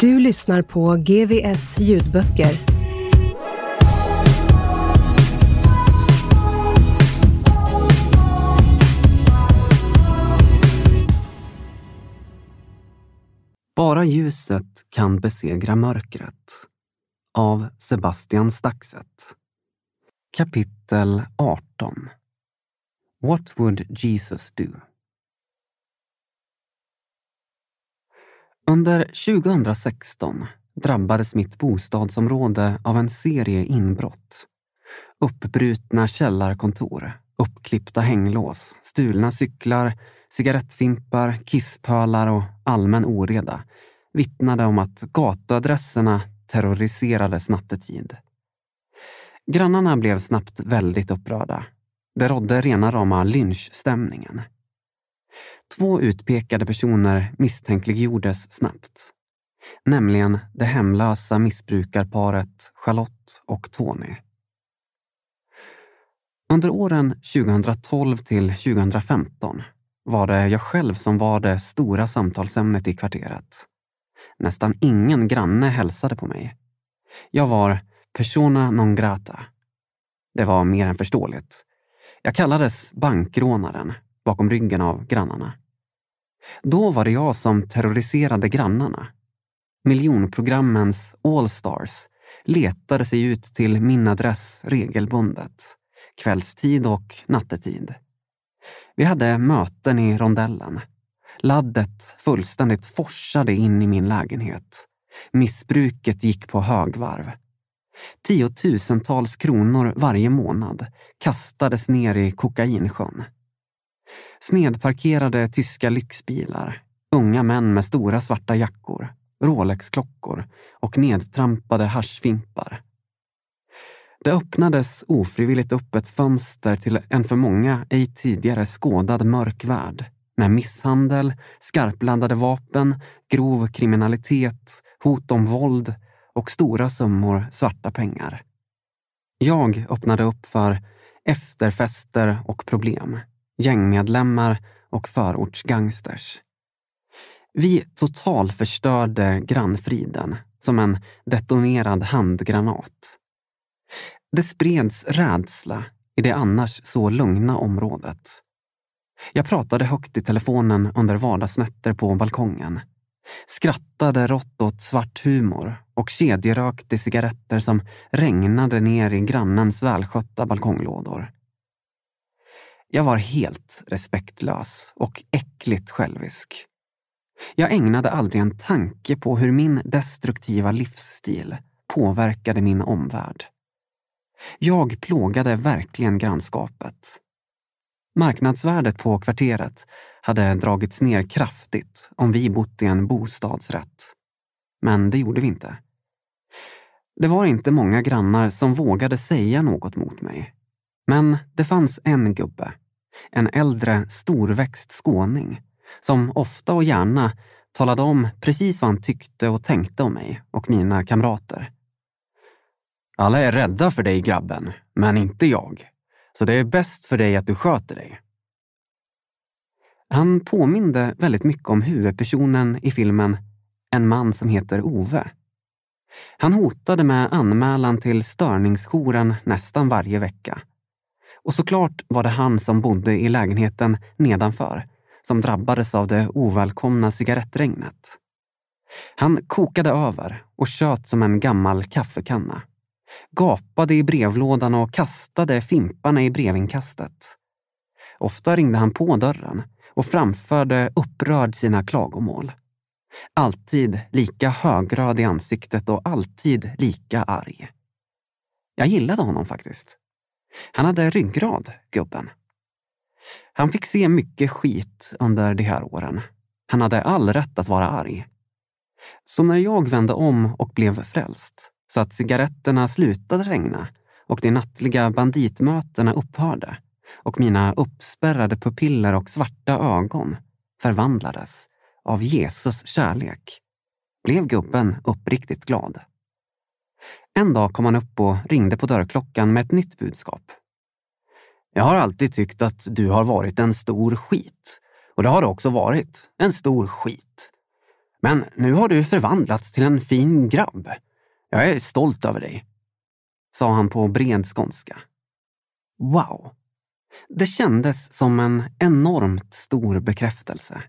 Du lyssnar på GVS ljudböcker. Bara ljuset kan besegra mörkret. Av Sebastian Staxet. Kapitel 18 What would Jesus do? Under 2016 drabbades mitt bostadsområde av en serie inbrott. Uppbrutna källarkontor, uppklippta hänglås, stulna cyklar, cigarettfimpar, kisspölar och allmän oreda vittnade om att gatuadresserna terroriserades nattetid. Grannarna blev snabbt väldigt upprörda. Det rådde rena rama lynchstämningen. Två utpekade personer misstänkliggjordes snabbt. Nämligen det hemlösa missbrukarparet Charlotte och Tony. Under åren 2012 till 2015 var det jag själv som var det stora samtalsämnet i kvarteret. Nästan ingen granne hälsade på mig. Jag var persona non grata. Det var mer än förståeligt. Jag kallades bankrånaren bakom ryggen av grannarna. Då var det jag som terroriserade grannarna. Miljonprogrammens Allstars letade sig ut till min adress regelbundet, kvällstid och nattetid. Vi hade möten i rondellen. Laddet fullständigt forsade in i min lägenhet. Missbruket gick på högvarv. Tiotusentals kronor varje månad kastades ner i kokainsjön. Snedparkerade tyska lyxbilar, unga män med stora svarta jackor, Rolex-klockor och nedtrampade haschfimpar. Det öppnades ofrivilligt upp ett fönster till en för många ej tidigare skådad mörk värld med misshandel, skarpladdade vapen, grov kriminalitet, hot om våld och stora summor svarta pengar. Jag öppnade upp för efterfester och problem, gängmedlemmar och förortsgangsters. Vi totalförstörde grannfriden som en detonerad handgranat. Det spreds rädsla i det annars så lugna området. Jag pratade högt i telefonen under vardagsnätter på balkongen. Skrattade rått åt svart humor och kedjerökte cigaretter som regnade ner i grannens välskötta balkonglådor. Jag var helt respektlös och äckligt självisk. Jag ägnade aldrig en tanke på hur min destruktiva livsstil påverkade min omvärld. Jag plågade verkligen grannskapet. Marknadsvärdet på kvarteret hade dragits ner kraftigt om vi bott i en bostadsrätt. Men det gjorde vi inte. Det var inte många grannar som vågade säga något mot mig. Men det fanns en gubbe, en äldre storväxt skåning, som ofta och gärna talade om precis vad han tyckte och tänkte om mig och mina kamrater. Alla är rädda för dig grabben, men inte jag. Så det är bäst för dig att du sköter dig. Han påminde väldigt mycket om huvudpersonen i filmen En man som heter Ove. Han hotade med anmälan till störningsjouren nästan varje vecka. Och såklart var det han som bodde i lägenheten nedanför som drabbades av det ovälkomna cigarettregnet. Han kokade över och tjöt som en gammal kaffekanna. Gapade i brevlådan och kastade fimparna i brevinkastet. Ofta ringde han på dörren och framförde upprörd sina klagomål. Alltid lika högröd i ansiktet och alltid lika arg. Jag gillade honom faktiskt. Han hade ryggrad, gubben. Han fick se mycket skit under de här åren. Han hade all rätt att vara arg. Så när jag vände om och blev frälst, så att cigaretterna slutade regna och de nattliga banditmötena upphörde och mina uppspärrade pupiller och svarta ögon förvandlades av Jesus kärlek, blev gubben uppriktigt glad. En dag kom han upp och ringde på dörrklockan med ett nytt budskap. Jag har alltid tyckt att du har varit en stor skit. Och det har du också varit. En stor skit. Men nu har du förvandlats till en fin grabb. Jag är stolt över dig. Sa han på bred skånska. Wow! Det kändes som en enormt stor bekräftelse.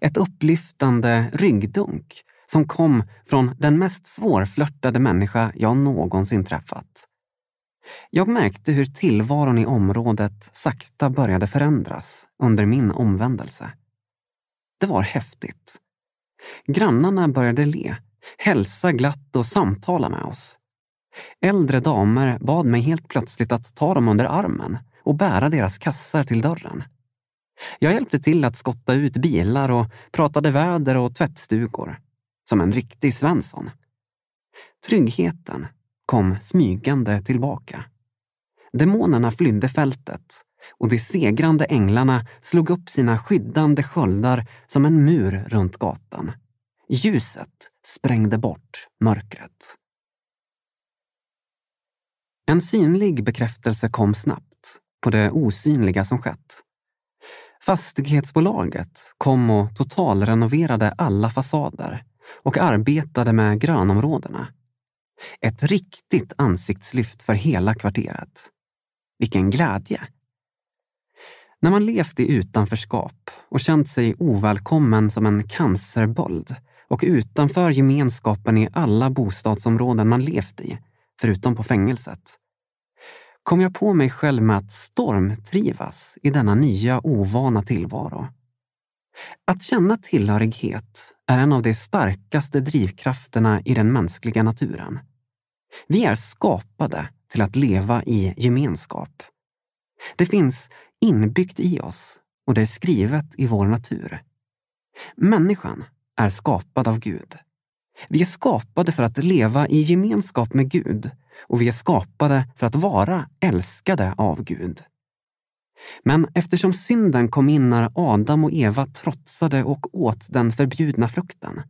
Ett upplyftande ryggdunk som kom från den mest svårflörtade människa jag någonsin träffat. Jag märkte hur tillvaron i området sakta började förändras under min omvändelse. Det var häftigt. Grannarna började le, hälsa glatt och samtala med oss. Äldre damer bad mig helt plötsligt att ta dem under armen och bära deras kassar till dörren. Jag hjälpte till att skotta ut bilar och pratade väder och tvättstugor. Som en riktig Svensson. Tryggheten kom smygande tillbaka. Demonerna flydde fältet och de segrande änglarna slog upp sina skyddande sköldar som en mur runt gatan. Ljuset sprängde bort mörkret. En synlig bekräftelse kom snabbt på det osynliga som skett. Fastighetsbolaget kom och totalrenoverade alla fasader och arbetade med grönområdena. Ett riktigt ansiktslyft för hela kvarteret. Vilken glädje! När man levt i utanförskap och känt sig ovälkommen som en cancerböld och utanför gemenskapen i alla bostadsområden man levt i, förutom på fängelset, kom jag på mig själv med att stormtrivas i denna nya ovana tillvaro. Att känna tillhörighet är en av de starkaste drivkrafterna i den mänskliga naturen. Vi är skapade till att leva i gemenskap. Det finns inbyggt i oss och det är skrivet i vår natur. Människan är skapad av Gud. Vi är skapade för att leva i gemenskap med Gud och vi är skapade för att vara älskade av Gud. Men eftersom synden kom in när Adam och Eva trotsade och åt den förbjudna frukten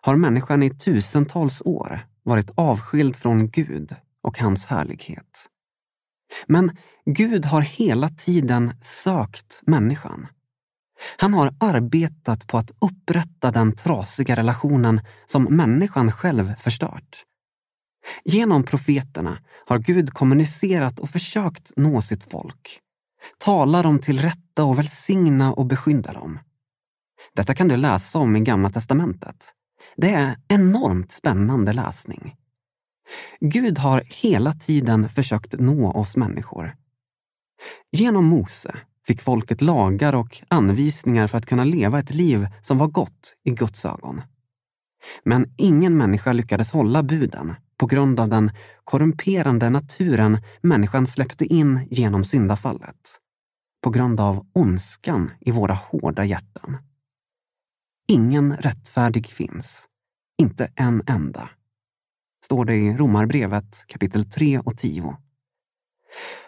har människan i tusentals år varit avskild från Gud och hans härlighet. Men Gud har hela tiden sökt människan. Han har arbetat på att upprätta den trasiga relationen som människan själv förstört. Genom profeterna har Gud kommunicerat och försökt nå sitt folk tala dem till rätta och välsigna och beskydda dem. Detta kan du läsa om i Gamla testamentet. Det är enormt spännande läsning. Gud har hela tiden försökt nå oss människor. Genom Mose fick folket lagar och anvisningar för att kunna leva ett liv som var gott i Guds ögon. Men ingen människa lyckades hålla buden på grund av den korrumperande naturen människan släppte in genom syndafallet. På grund av ondskan i våra hårda hjärtan. Ingen rättfärdig finns. Inte en enda. Står det i Romarbrevet kapitel 3 och 10.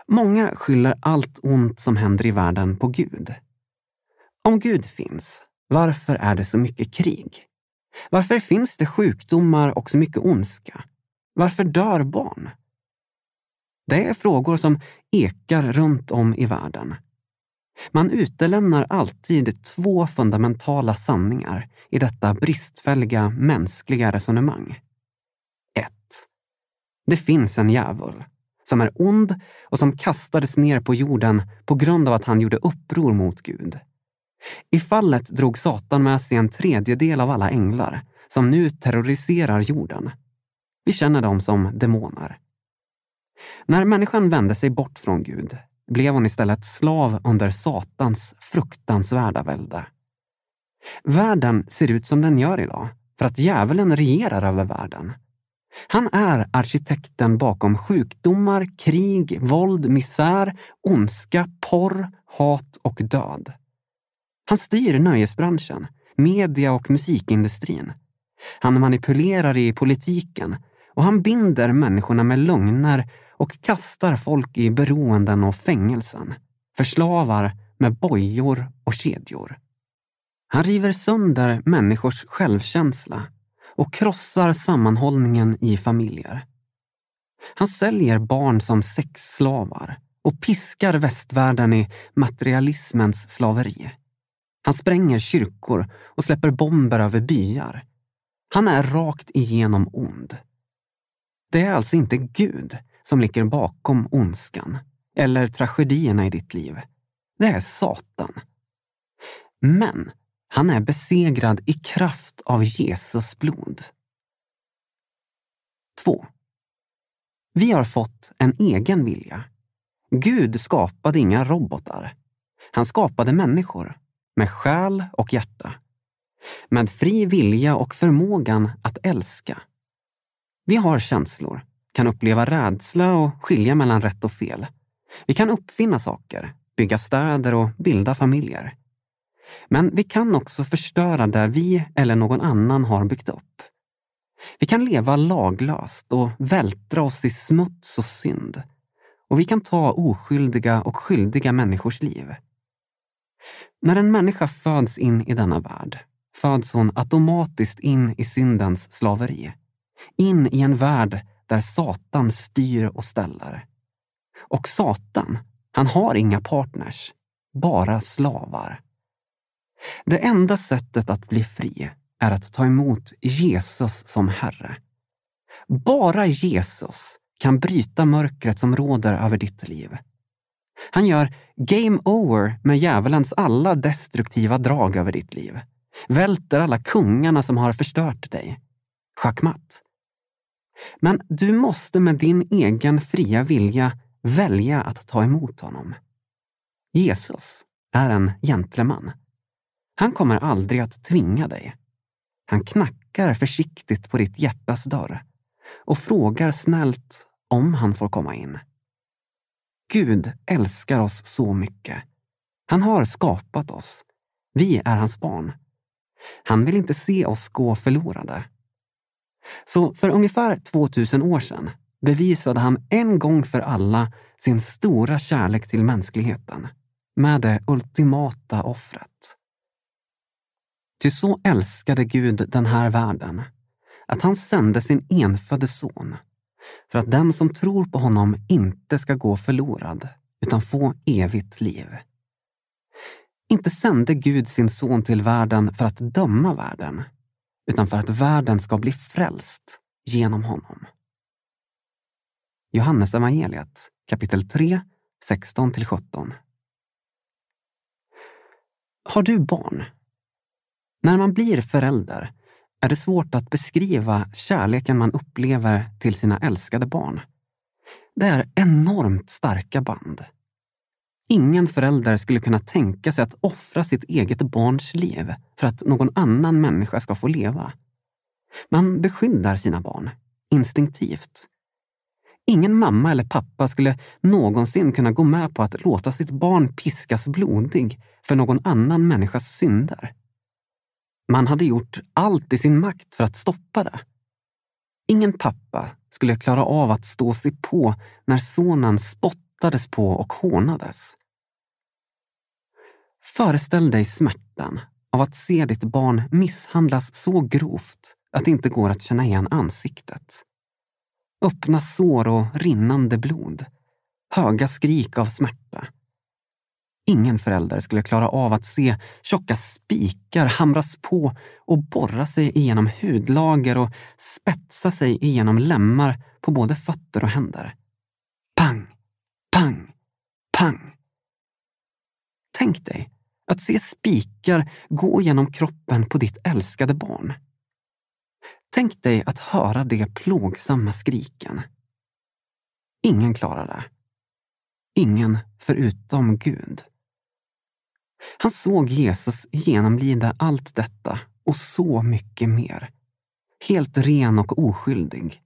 Många skyller allt ont som händer i världen på Gud. Om Gud finns, varför är det så mycket krig? Varför finns det sjukdomar och så mycket ondska? Varför dör barn? Det är frågor som ekar runt om i världen. Man utelämnar alltid två fundamentala sanningar i detta bristfälliga mänskliga resonemang. 1. Det finns en djävul som är ond och som kastades ner på jorden på grund av att han gjorde uppror mot Gud. I fallet drog Satan med sig en tredjedel av alla änglar som nu terroriserar jorden. Vi känner dem som demoner. När människan vände sig bort från Gud blev hon istället slav under Satans fruktansvärda välde. Världen ser ut som den gör idag för att djävulen regerar över världen. Han är arkitekten bakom sjukdomar, krig, våld, misär, ondska, porr, hat och död. Han styr nöjesbranschen, media och musikindustrin. Han manipulerar i politiken och han binder människorna med lögner och kastar folk i beroenden och fängelsen. Förslavar med bojor och kedjor. Han river sönder människors självkänsla och krossar sammanhållningen i familjer. Han säljer barn som sexslavar och piskar västvärlden i materialismens slaveri. Han spränger kyrkor och släpper bomber över byar. Han är rakt igenom ond. Det är alltså inte Gud som ligger bakom ondskan eller tragedierna i ditt liv. Det är Satan. Men han är besegrad i kraft av Jesus blod. 2. Vi har fått en egen vilja. Gud skapade inga robotar. Han skapade människor med själ och hjärta. Med fri vilja och förmågan att älska. Vi har känslor, kan uppleva rädsla och skilja mellan rätt och fel. Vi kan uppfinna saker, bygga städer och bilda familjer. Men vi kan också förstöra där vi eller någon annan har byggt upp. Vi kan leva laglöst och vältra oss i smuts och synd. Och vi kan ta oskyldiga och skyldiga människors liv. När en människa föds in i denna värld föds hon automatiskt in i syndens slaveri. In i en värld där Satan styr och ställer. Och Satan, han har inga partners, bara slavar. Det enda sättet att bli fri är att ta emot Jesus som Herre. Bara Jesus kan bryta mörkret som råder över ditt liv. Han gör game over med djävulens alla destruktiva drag över ditt liv. Välter alla kungarna som har förstört dig. Schackmatt. Men du måste med din egen fria vilja välja att ta emot honom. Jesus är en gentleman. Han kommer aldrig att tvinga dig. Han knackar försiktigt på ditt hjärtas dörr och frågar snällt om han får komma in. Gud älskar oss så mycket. Han har skapat oss. Vi är hans barn. Han vill inte se oss gå förlorade. Så för ungefär 2000 år sedan bevisade han en gång för alla sin stora kärlek till mänskligheten med det ultimata offret. Ty så älskade Gud den här världen att han sände sin enfödde son för att den som tror på honom inte ska gå förlorad utan få evigt liv. Inte sände Gud sin son till världen för att döma världen utan för att världen ska bli frälst genom honom. Johannes evangeliet kapitel 3, 16-17. Har du barn? När man blir förälder är det svårt att beskriva kärleken man upplever till sina älskade barn. Det är enormt starka band. Ingen förälder skulle kunna tänka sig att offra sitt eget barns liv för att någon annan människa ska få leva. Man beskyddar sina barn, instinktivt. Ingen mamma eller pappa skulle någonsin kunna gå med på att låta sitt barn piskas blodig för någon annan människas synder. Man hade gjort allt i sin makt för att stoppa det. Ingen pappa skulle klara av att stå sig på när sonen spottades på och hånades. Föreställ dig smärtan av att se ditt barn misshandlas så grovt att det inte går att känna igen ansiktet. Öppna sår och rinnande blod. Höga skrik av smärta. Ingen förälder skulle klara av att se tjocka spikar hamras på och borra sig igenom hudlager och spetsa sig igenom lemmar på både fötter och händer. Pang, pang, pang. Tänk dig Att se spikar gå genom kroppen på ditt älskade barn. Tänk dig att höra de plågsamma skriken. Ingen klarar det. Ingen förutom Gud. Han såg Jesus genomlida allt detta och så mycket mer. Helt ren och oskyldig.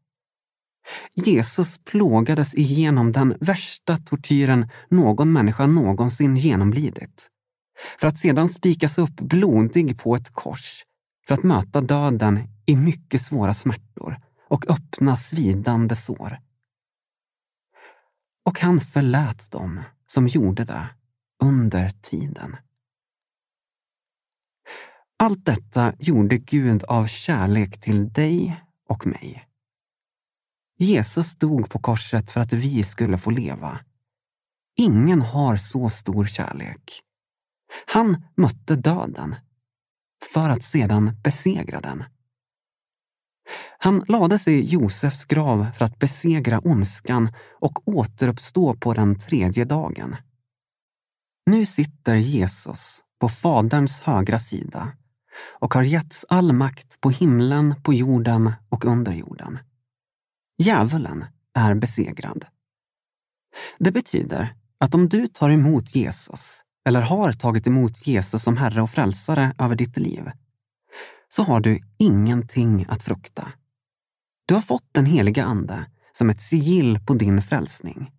Jesus plågades igenom den värsta tortyren någon människa någonsin genomlidit. För att sedan spikas upp blodig på ett kors för att möta döden i mycket svåra smärtor och öppna svidande sår. Och han förlät dem som gjorde det under tiden. Allt detta gjorde Gud av kärlek till dig och mig. Jesus dog på korset för att vi skulle få leva. Ingen har så stor kärlek. Han mötte döden för att sedan besegra den. Han lade sig i Josefs grav för att besegra ondskan och återuppstå på den tredje dagen. Nu sitter Jesus på Faderns högra sida och har getts all makt på himlen, på jorden och under jorden. Djävulen är besegrad. Det betyder att om du tar emot Jesus, eller har tagit emot Jesus som Herre och Frälsare över ditt liv, så har du ingenting att frukta. Du har fått den heliga Ande som ett sigill på din frälsning.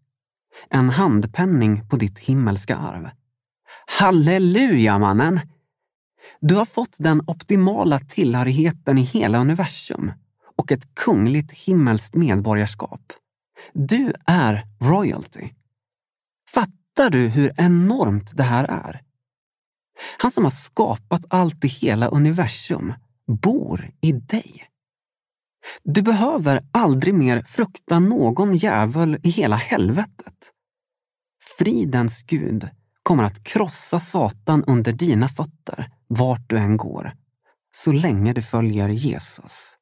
En handpenning på ditt himmelska arv. Halleluja, mannen! Du har fått den optimala tillhörigheten i hela universum och ett kungligt himmelskt medborgarskap. Du är royalty. Fattar du hur enormt det här är? Han som har skapat allt i hela universum bor i dig. Du behöver aldrig mer frukta någon djävul i hela helvetet. Fridens Gud kommer att krossa Satan under dina fötter vart du än går, så länge du följer Jesus.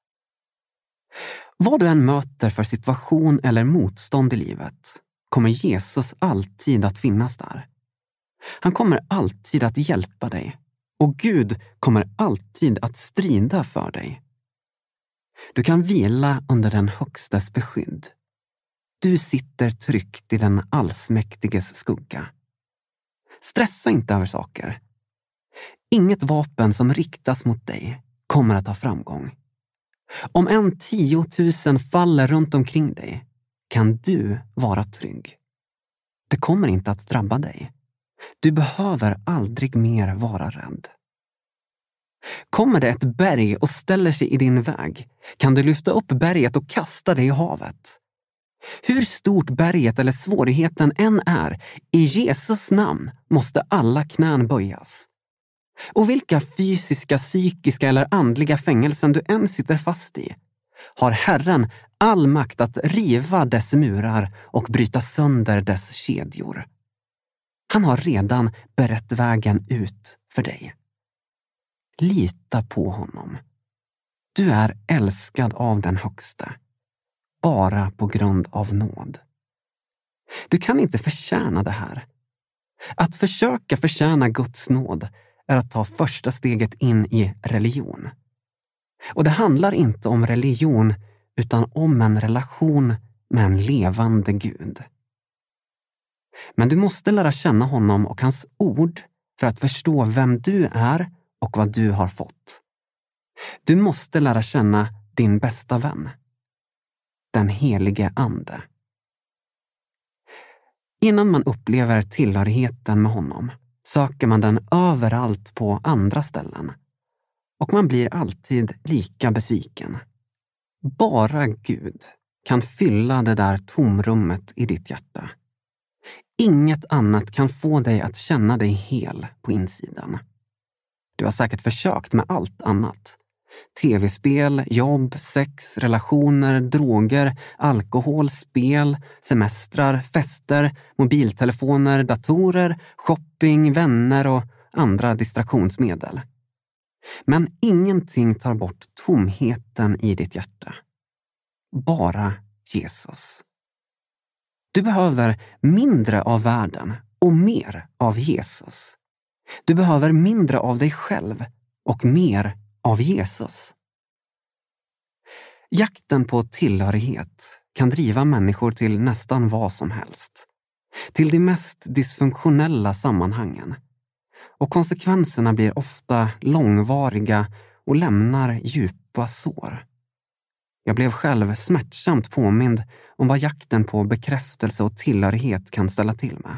Vad du än möter för situation eller motstånd i livet kommer Jesus alltid att finnas där. Han kommer alltid att hjälpa dig och Gud kommer alltid att strida för dig. Du kan vila under den Högstes beskydd. Du sitter tryggt i den allsmäktiges skugga. Stressa inte över saker. Inget vapen som riktas mot dig kommer att ha framgång. Om en tiotusen faller runt omkring dig kan du vara trygg. Det kommer inte att drabba dig. Du behöver aldrig mer vara rädd. Kommer det ett berg och ställer sig i din väg kan du lyfta upp berget och kasta det i havet. Hur stort berget eller svårigheten än är, i Jesus namn måste alla knän böjas. Och vilka fysiska, psykiska eller andliga fängelsen du än sitter fast i, har Herren all makt att riva dess murar och bryta sönder dess kedjor. Han har redan berett vägen ut för dig. Lita på honom. Du är älskad av den Högste, bara på grund av nåd. Du kan inte förtjäna det här. Att försöka förtjäna Guds nåd är att ta första steget in i religion. Och det handlar inte om religion utan om en relation med en levande Gud. Men du måste lära känna honom och hans ord för att förstå vem du är och vad du har fått. Du måste lära känna din bästa vän. Den helige Ande. Innan man upplever tillhörigheten med honom söker man den överallt på andra ställen. Och man blir alltid lika besviken. Bara Gud kan fylla det där tomrummet i ditt hjärta. Inget annat kan få dig att känna dig hel på insidan. Du har säkert försökt med allt annat. Tv-spel, jobb, sex, relationer, droger, alkohol, spel, semestrar, fester, mobiltelefoner, datorer, shopping, vänner och andra distraktionsmedel. Men ingenting tar bort tomheten i ditt hjärta. Bara Jesus. Du behöver mindre av världen och mer av Jesus. Du behöver mindre av dig själv och mer av Jesus. Jakten på tillhörighet kan driva människor till nästan vad som helst. Till de mest dysfunktionella sammanhangen. Och konsekvenserna blir ofta långvariga och lämnar djupa sår. Jag blev själv smärtsamt påmind om vad jakten på bekräftelse och tillhörighet kan ställa till med.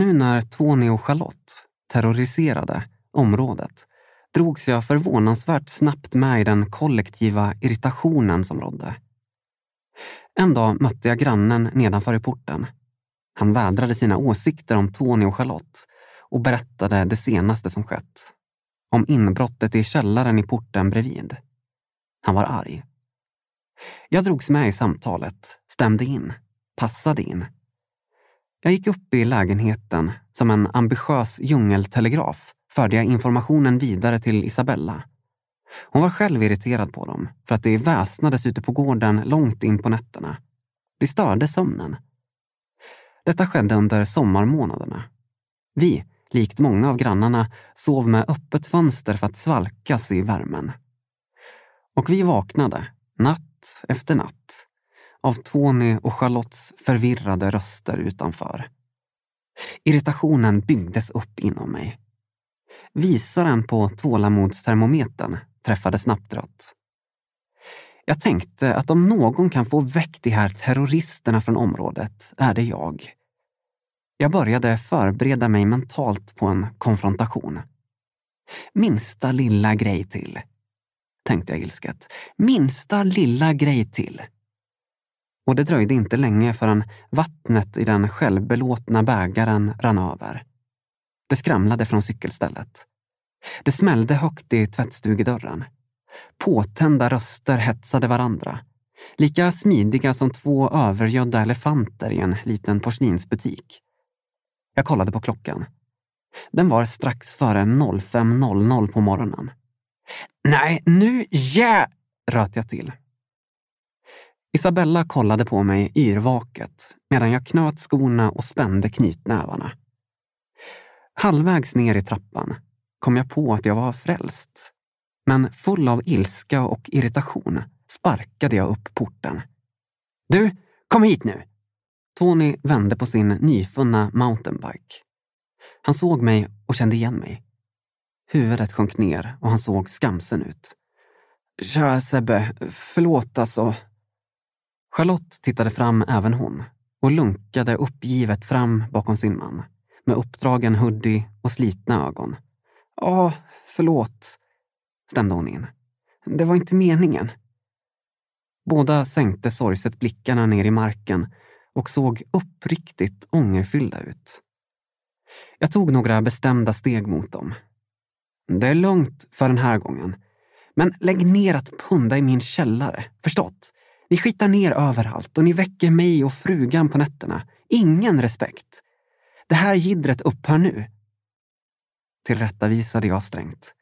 Nu när Tony och Charlotte terroriserade området drogs jag förvånansvärt snabbt med i den kollektiva irritationen som rådde. En dag mötte jag grannen nedanför i porten. Han vädrade sina åsikter om Tony och Charlotte och berättade det senaste som skett. Om inbrottet i källaren i porten bredvid. Han var arg. Jag drogs med i samtalet, stämde in, passade in jag gick upp i lägenheten. Som en ambitiös djungeltelegraf förde jag informationen vidare till Isabella. Hon var själv irriterad på dem för att det väsnades ute på gården långt in på nätterna. Det störde sömnen. Detta skedde under sommarmånaderna. Vi, likt många av grannarna, sov med öppet fönster för att svalkas i värmen. Och vi vaknade, natt efter natt, av Tony och Charlottes förvirrade röster utanför. Irritationen byggdes upp inom mig. Visaren på tålamodstermometern träffade snabbt rött. Jag tänkte att om någon kan få väck de här terroristerna från området är det jag. Jag började förbereda mig mentalt på en konfrontation. Minsta lilla grej till, tänkte jag ilsket. Minsta lilla grej till. Och det dröjde inte länge förrän vattnet i den självbelåtna bägaren rann över. Det skramlade från cykelstället. Det smällde högt i tvättstugedörren. Påtända röster hetsade varandra. Lika smidiga som två övergödda elefanter i en liten porslinsbutik. Jag kollade på klockan. Den var strax före 05.00 på morgonen. Nej, nu jä... röt jag till. Isabella kollade på mig yrvaket medan jag knöt skorna och spände knytnävarna. Halvvägs ner i trappan kom jag på att jag var frälst. Men full av ilska och irritation sparkade jag upp porten. Du, kom hit nu! Tony vände på sin nyfunna mountainbike. Han såg mig och kände igen mig. Huvudet sjönk ner och han såg skamsen ut. Tja Sebbe, förlåt alltså, Charlotte tittade fram även hon och lunkade uppgivet fram bakom sin man med uppdragen hoodie och slitna ögon. Ja, förlåt, stämde hon in. Det var inte meningen. Båda sänkte sorgset blickarna ner i marken och såg uppriktigt ångerfyllda ut. Jag tog några bestämda steg mot dem. Det är lugnt för den här gången. Men lägg ner att punda i min källare, förstått? Ni skitar ner överallt och ni väcker mig och frugan på nätterna. Ingen respekt. Det här gidret upphör nu. Tillrättavisade jag strängt.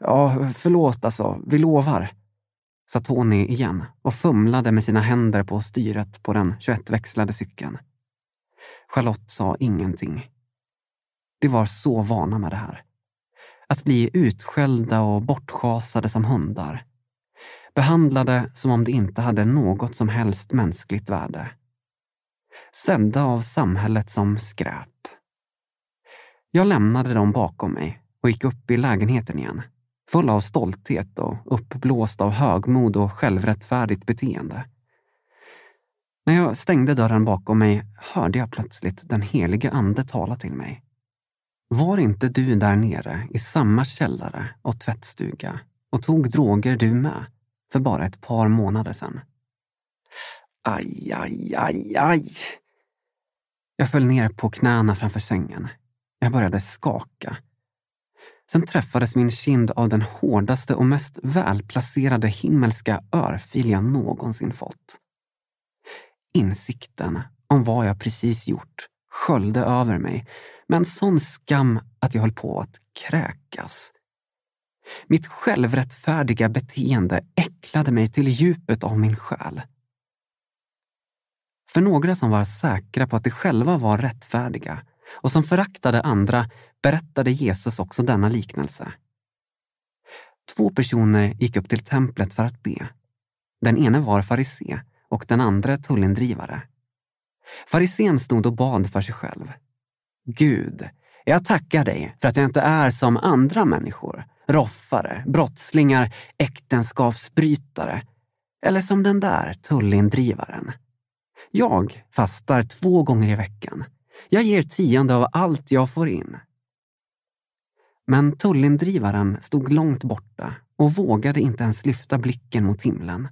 Ja, förlåt alltså. Vi lovar sa Tony igen och fumlade med sina händer på styret på den 21-växlade cykeln. Charlotte sa ingenting. De var så vana med det här. Att bli utskällda och bortschasade som hundar. Behandlade som om de inte hade något som helst mänskligt värde. Sedda av samhället som skräp. Jag lämnade dem bakom mig och gick upp i lägenheten igen full av stolthet och uppblåst av högmod och självrättfärdigt beteende. När jag stängde dörren bakom mig hörde jag plötsligt den helige ande tala till mig. Var inte du där nere i samma källare och tvättstuga och tog droger du med för bara ett par månader sedan? Aj, aj, aj, aj. Jag föll ner på knäna framför sängen. Jag började skaka Sen träffades min kind av den hårdaste och mest välplacerade himmelska örfil jag någonsin fått. Insikten om vad jag precis gjort sköljde över mig med en sån skam att jag höll på att kräkas. Mitt självrättfärdiga beteende äcklade mig till djupet av min själ. För några som var säkra på att de själva var rättfärdiga och som föraktade andra berättade Jesus också denna liknelse. Två personer gick upp till templet för att be. Den ene var farisé och den andra tullindrivare. Farisén stod och bad för sig själv. Gud, jag tackar dig för att jag inte är som andra människor, roffare, brottslingar, äktenskapsbrytare eller som den där tullindrivaren. Jag fastar två gånger i veckan jag ger tionde av allt jag får in. Men tullindrivaren stod långt borta och vågade inte ens lyfta blicken mot himlen,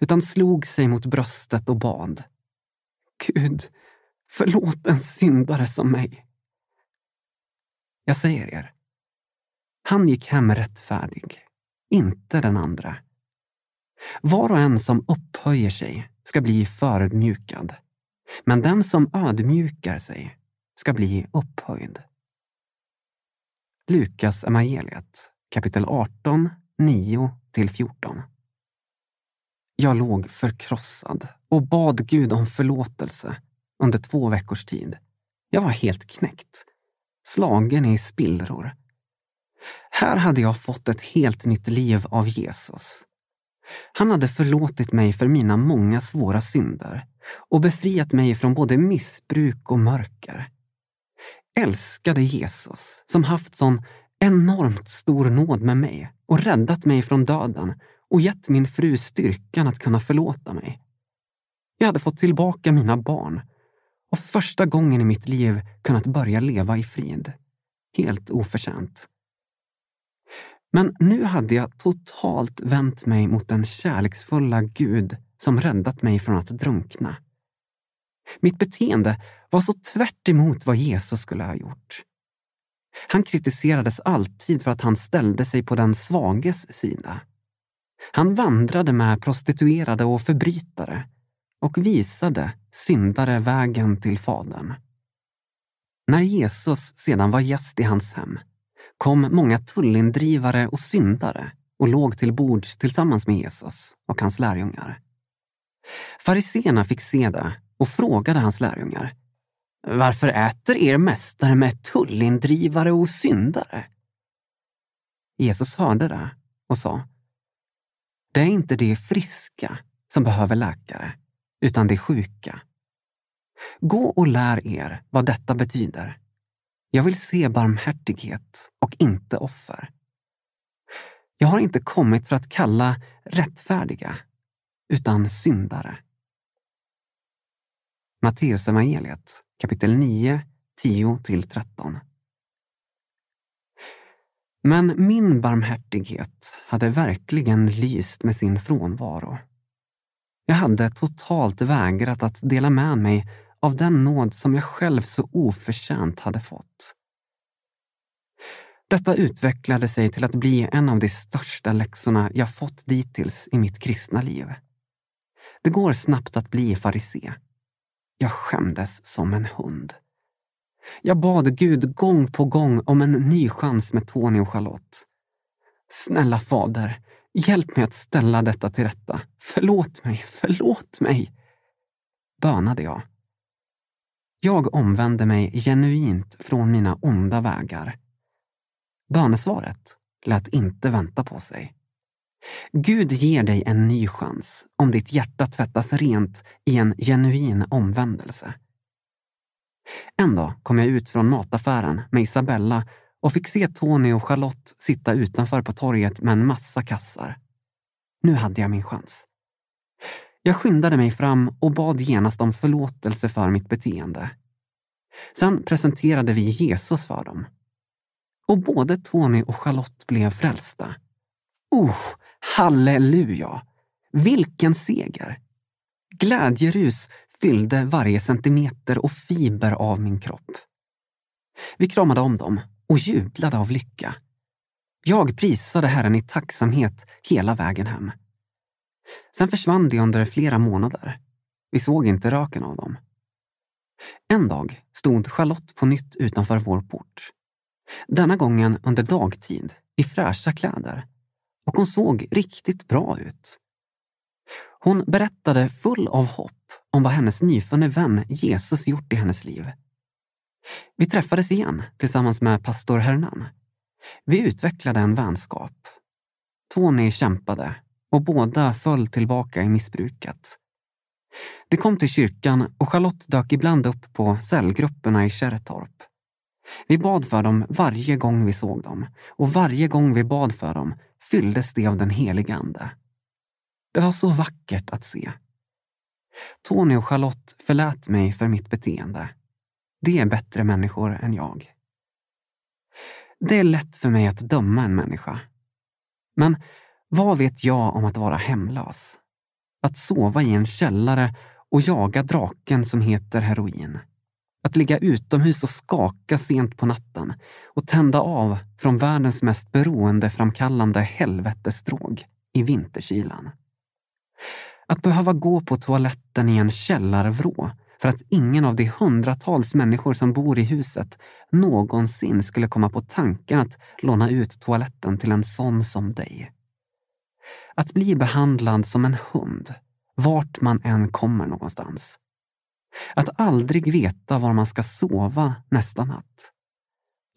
utan slog sig mot bröstet och bad. Gud, förlåt en syndare som mig. Jag säger er, han gick hem rättfärdig, inte den andra. Var och en som upphöjer sig ska bli förödmjukad men den som ödmjukar sig ska bli upphöjd. Lukas evangeliet kapitel 18, 9-14. Jag låg förkrossad och bad Gud om förlåtelse under två veckors tid. Jag var helt knäckt, slagen i spillror. Här hade jag fått ett helt nytt liv av Jesus. Han hade förlåtit mig för mina många svåra synder och befriat mig från både missbruk och mörker. Älskade Jesus som haft sån enormt stor nåd med mig och räddat mig från döden och gett min fru styrkan att kunna förlåta mig. Jag hade fått tillbaka mina barn och första gången i mitt liv kunnat börja leva i frid. Helt oförtjänt. Men nu hade jag totalt vänt mig mot den kärleksfulla Gud som räddat mig från att drunkna. Mitt beteende var så tvärt vad Jesus skulle ha gjort. Han kritiserades alltid för att han ställde sig på den svages sida. Han vandrade med prostituerade och förbrytare och visade syndare vägen till Fadern. När Jesus sedan var gäst i hans hem kom många tullindrivare och syndare och låg till bords tillsammans med Jesus och hans lärjungar. Fariseerna fick se det och frågade hans lärjungar. Varför äter er mästare med tullindrivare och syndare? Jesus hörde det och sa. Det är inte de friska som behöver läkare, utan de sjuka. Gå och lär er vad detta betyder. Jag vill se barmhärtighet och inte offer. Jag har inte kommit för att kalla rättfärdiga, utan syndare. Matteus evangeliet, kapitel 9, 10-13. Men min barmhärtighet hade verkligen lyst med sin frånvaro. Jag hade totalt vägrat att dela med mig av den nåd som jag själv så oförtjänt hade fått. Detta utvecklade sig till att bli en av de största läxorna jag fått dittills i mitt kristna liv. Det går snabbt att bli farisé. Jag skämdes som en hund. Jag bad Gud gång på gång om en ny chans med Tony och Charlotte. Snälla fader, hjälp mig att ställa detta till rätta. Förlåt mig, förlåt mig, bönade jag. Jag omvände mig genuint från mina onda vägar. Bönesvaret lät inte vänta på sig. Gud ger dig en ny chans om ditt hjärta tvättas rent i en genuin omvändelse. En dag kom jag ut från mataffären med Isabella och fick se Tony och Charlotte sitta utanför på torget med en massa kassar. Nu hade jag min chans. Jag skyndade mig fram och bad genast om förlåtelse för mitt beteende. Sen presenterade vi Jesus för dem. Och både Tony och Charlotte blev frälsta. Oh, halleluja! Vilken seger! Glädjerus fyllde varje centimeter och fiber av min kropp. Vi kramade om dem och jublade av lycka. Jag prisade Herren i tacksamhet hela vägen hem. Sen försvann de under flera månader. Vi såg inte röken av dem. En dag stod Charlotte på nytt utanför vår port. Denna gången under dagtid, i fräscha kläder. Och hon såg riktigt bra ut. Hon berättade full av hopp om vad hennes nyfunne vän Jesus gjort i hennes liv. Vi träffades igen tillsammans med pastor Hernan. Vi utvecklade en vänskap. Tony kämpade och båda föll tillbaka i missbruket. De kom till kyrkan och Charlotte dök ibland upp på cellgrupperna i Kärrtorp. Vi bad för dem varje gång vi såg dem och varje gång vi bad för dem fylldes de av den helige Ande. Det var så vackert att se. Tony och Charlotte förlät mig för mitt beteende. De är bättre människor än jag. Det är lätt för mig att döma en människa. Men vad vet jag om att vara hemlös? Att sova i en källare och jaga draken som heter heroin. Att ligga utomhus och skaka sent på natten och tända av från världens mest beroendeframkallande helvetesdrog i vinterkylan. Att behöva gå på toaletten i en källarvrå för att ingen av de hundratals människor som bor i huset någonsin skulle komma på tanken att låna ut toaletten till en sån som dig. Att bli behandlad som en hund, vart man än kommer någonstans. Att aldrig veta var man ska sova nästa natt.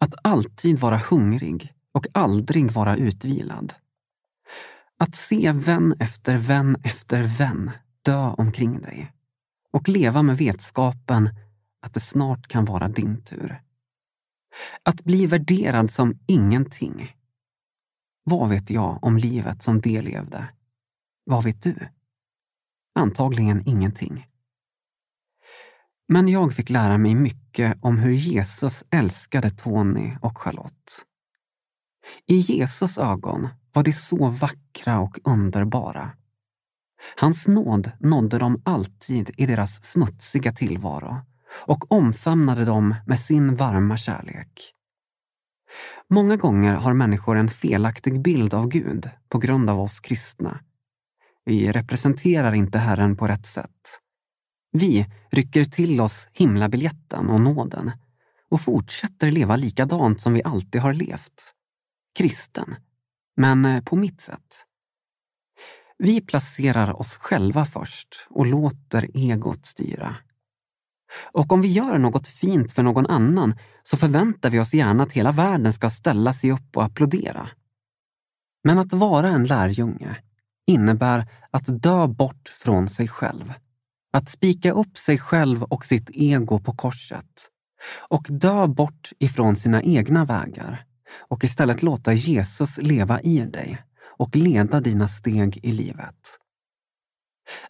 Att alltid vara hungrig och aldrig vara utvilad. Att se vän efter vän efter vän dö omkring dig och leva med vetskapen att det snart kan vara din tur. Att bli värderad som ingenting. Vad vet jag om livet som de levde? Vad vet du? Antagligen ingenting. Men jag fick lära mig mycket om hur Jesus älskade Tony och Charlotte. I Jesus ögon var de så vackra och underbara. Hans nåd nådde dem alltid i deras smutsiga tillvaro och omfamnade dem med sin varma kärlek. Många gånger har människor en felaktig bild av Gud på grund av oss kristna. Vi representerar inte Herren på rätt sätt. Vi rycker till oss himlabiljetten och nåden och fortsätter leva likadant som vi alltid har levt. Kristen, men eh, på mitt sätt. Vi placerar oss själva först och låter egot styra. Och om vi gör något fint för någon annan så förväntar vi oss gärna att hela världen ska ställa sig upp och applådera. Men att vara en lärjunge innebär att dö bort från sig själv. Att spika upp sig själv och sitt ego på korset och dö bort ifrån sina egna vägar och istället låta Jesus leva i dig och leda dina steg i livet.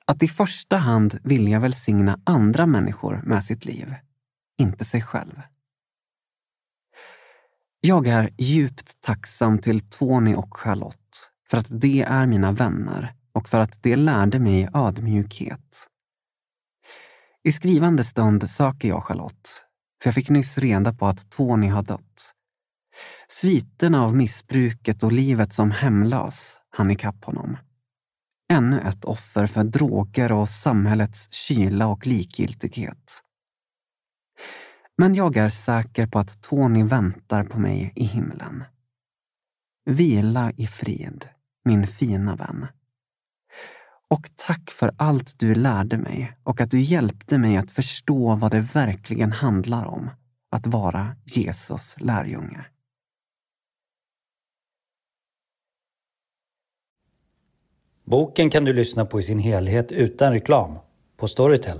Att i första hand vilja välsigna andra människor med sitt liv, inte sig själv. Jag är djupt tacksam till Tony och Charlotte för att de är mina vänner och för att de lärde mig ödmjukhet. I skrivande stund söker jag Charlotte, för jag fick nyss reda på att Tony har dött. Sviterna av missbruket och livet som hemlös hann ikapp honom. Ännu ett offer för droger och samhällets kyla och likgiltighet. Men jag är säker på att Tony väntar på mig i himlen. Vila i frid, min fina vän. Och tack för allt du lärde mig och att du hjälpte mig att förstå vad det verkligen handlar om att vara Jesus lärjunge. Boken kan du lyssna på i sin helhet utan reklam på Storytel.